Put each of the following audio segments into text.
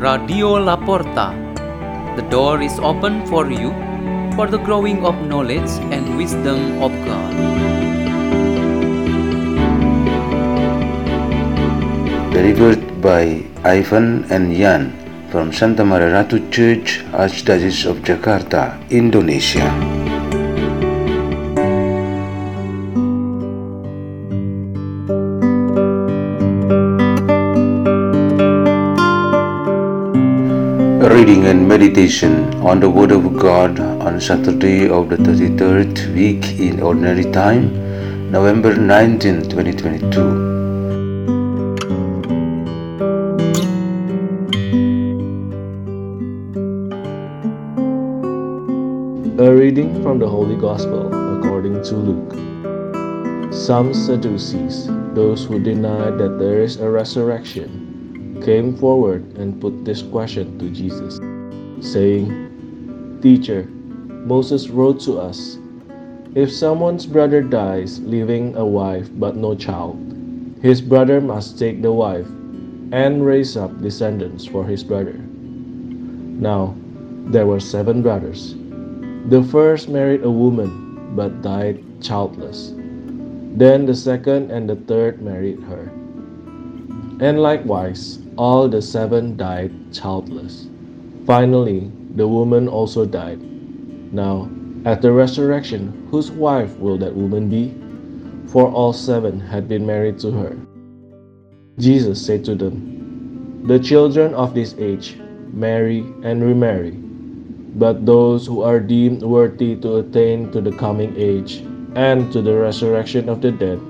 Radio Laporta. The door is open for you for the growing of knowledge and wisdom of God. Delivered by Ivan and Yan from Santa Maria Ratu Church, Archdiocese of Jakarta, Indonesia. Reading and meditation on the Word of God on Saturday of the 33rd week in Ordinary Time, November 19, 2022. A reading from the Holy Gospel according to Luke. Some Sadducees, those who deny that there is a resurrection, came forward and put this question to Jesus, saying, Teacher, Moses wrote to us, If someone's brother dies leaving a wife but no child, his brother must take the wife and raise up descendants for his brother. Now, there were seven brothers. The first married a woman, but died childless. Then the second and the third married her. And likewise, all the seven died childless. Finally, the woman also died. Now, at the resurrection, whose wife will that woman be? For all seven had been married to her. Jesus said to them, The children of this age marry and remarry but those who are deemed worthy to attain to the coming age and to the resurrection of the dead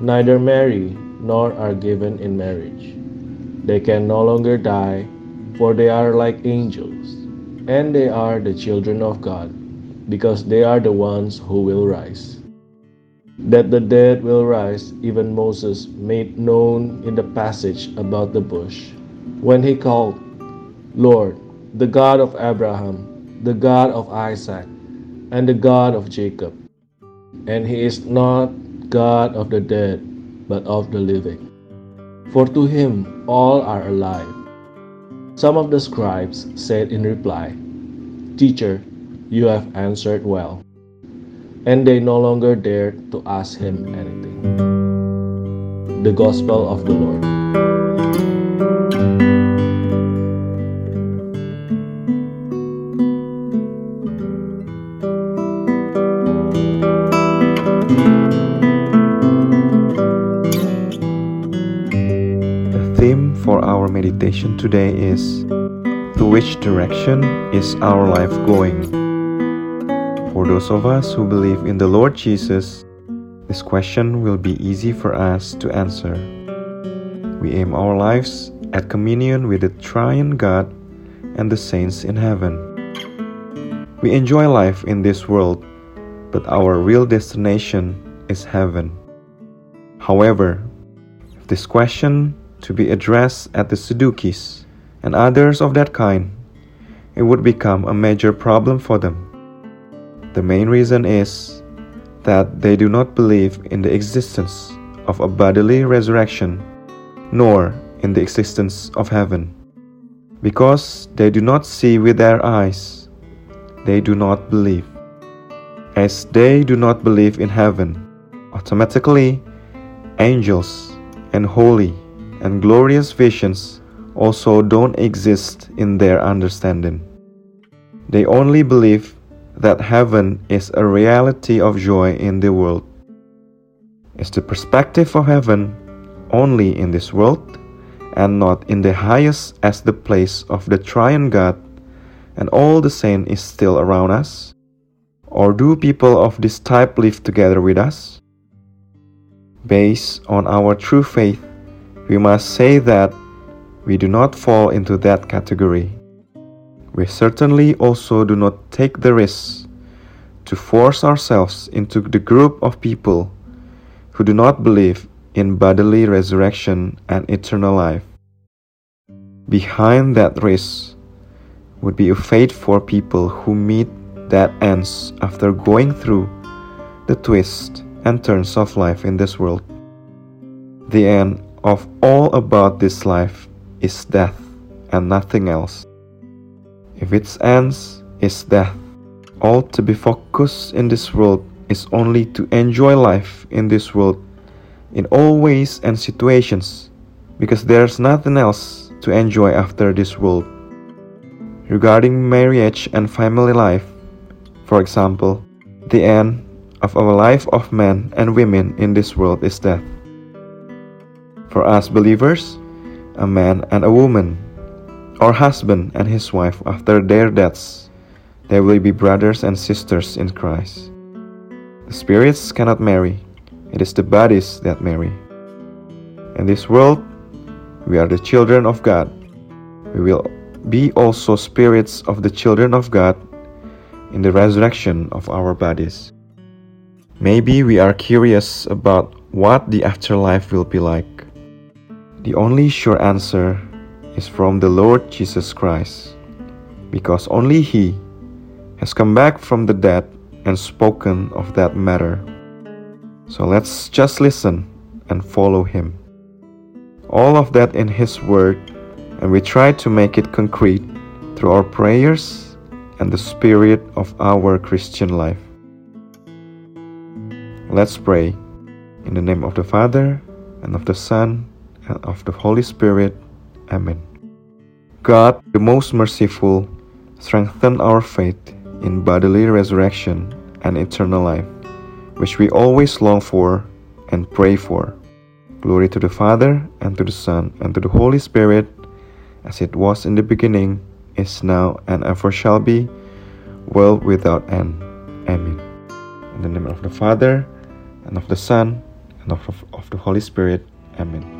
neither marry nor are given in marriage. They can no longer die, for they are like angels, and they are the children of God, because they are the ones who will rise. That the dead will rise, even Moses made known in the passage about the bush, when he called, Lord, the God of Abraham, the God of Isaac, and the God of Jacob. And he is not God of the dead, but of the living. For to him all are alive. Some of the scribes said in reply, Teacher, you have answered well. And they no longer dared to ask him anything. The Gospel of the Lord. Meditation today is To which direction is our life going? For those of us who believe in the Lord Jesus, this question will be easy for us to answer. We aim our lives at communion with the triune God and the saints in heaven. We enjoy life in this world, but our real destination is heaven. However, if this question to be addressed at the Sadducees and others of that kind, it would become a major problem for them. The main reason is that they do not believe in the existence of a bodily resurrection, nor in the existence of heaven. Because they do not see with their eyes, they do not believe. As they do not believe in heaven, automatically, angels and holy and glorious visions also don't exist in their understanding. They only believe that heaven is a reality of joy in the world. Is the perspective of heaven only in this world and not in the highest as the place of the triune God and all the saint is still around us? Or do people of this type live together with us? Based on our true faith, we must say that we do not fall into that category. We certainly also do not take the risk to force ourselves into the group of people who do not believe in bodily resurrection and eternal life. Behind that risk would be a fate for people who meet that ends after going through the twists and turns of life in this world. The end of all about this life is death and nothing else. If its ends is death, all to be focused in this world is only to enjoy life in this world in all ways and situations, because there's nothing else to enjoy after this world. Regarding marriage and family life, for example, the end of our life of men and women in this world is death. For us believers, a man and a woman, or husband and his wife after their deaths, they will be brothers and sisters in Christ. The spirits cannot marry, it is the bodies that marry. In this world, we are the children of God. We will be also spirits of the children of God in the resurrection of our bodies. Maybe we are curious about what the afterlife will be like. The only sure answer is from the Lord Jesus Christ, because only He has come back from the dead and spoken of that matter. So let's just listen and follow Him. All of that in His Word, and we try to make it concrete through our prayers and the spirit of our Christian life. Let's pray in the name of the Father, and of the Son, and of the Holy Spirit. Amen. God, the most merciful, strengthen our faith in bodily resurrection and eternal life, which we always long for and pray for. Glory to the Father, and to the Son, and to the Holy Spirit, as it was in the beginning, is now, and ever shall be, world without end. Amen. In the name of the Father, and of the Son, and of, of the Holy Spirit. Amen.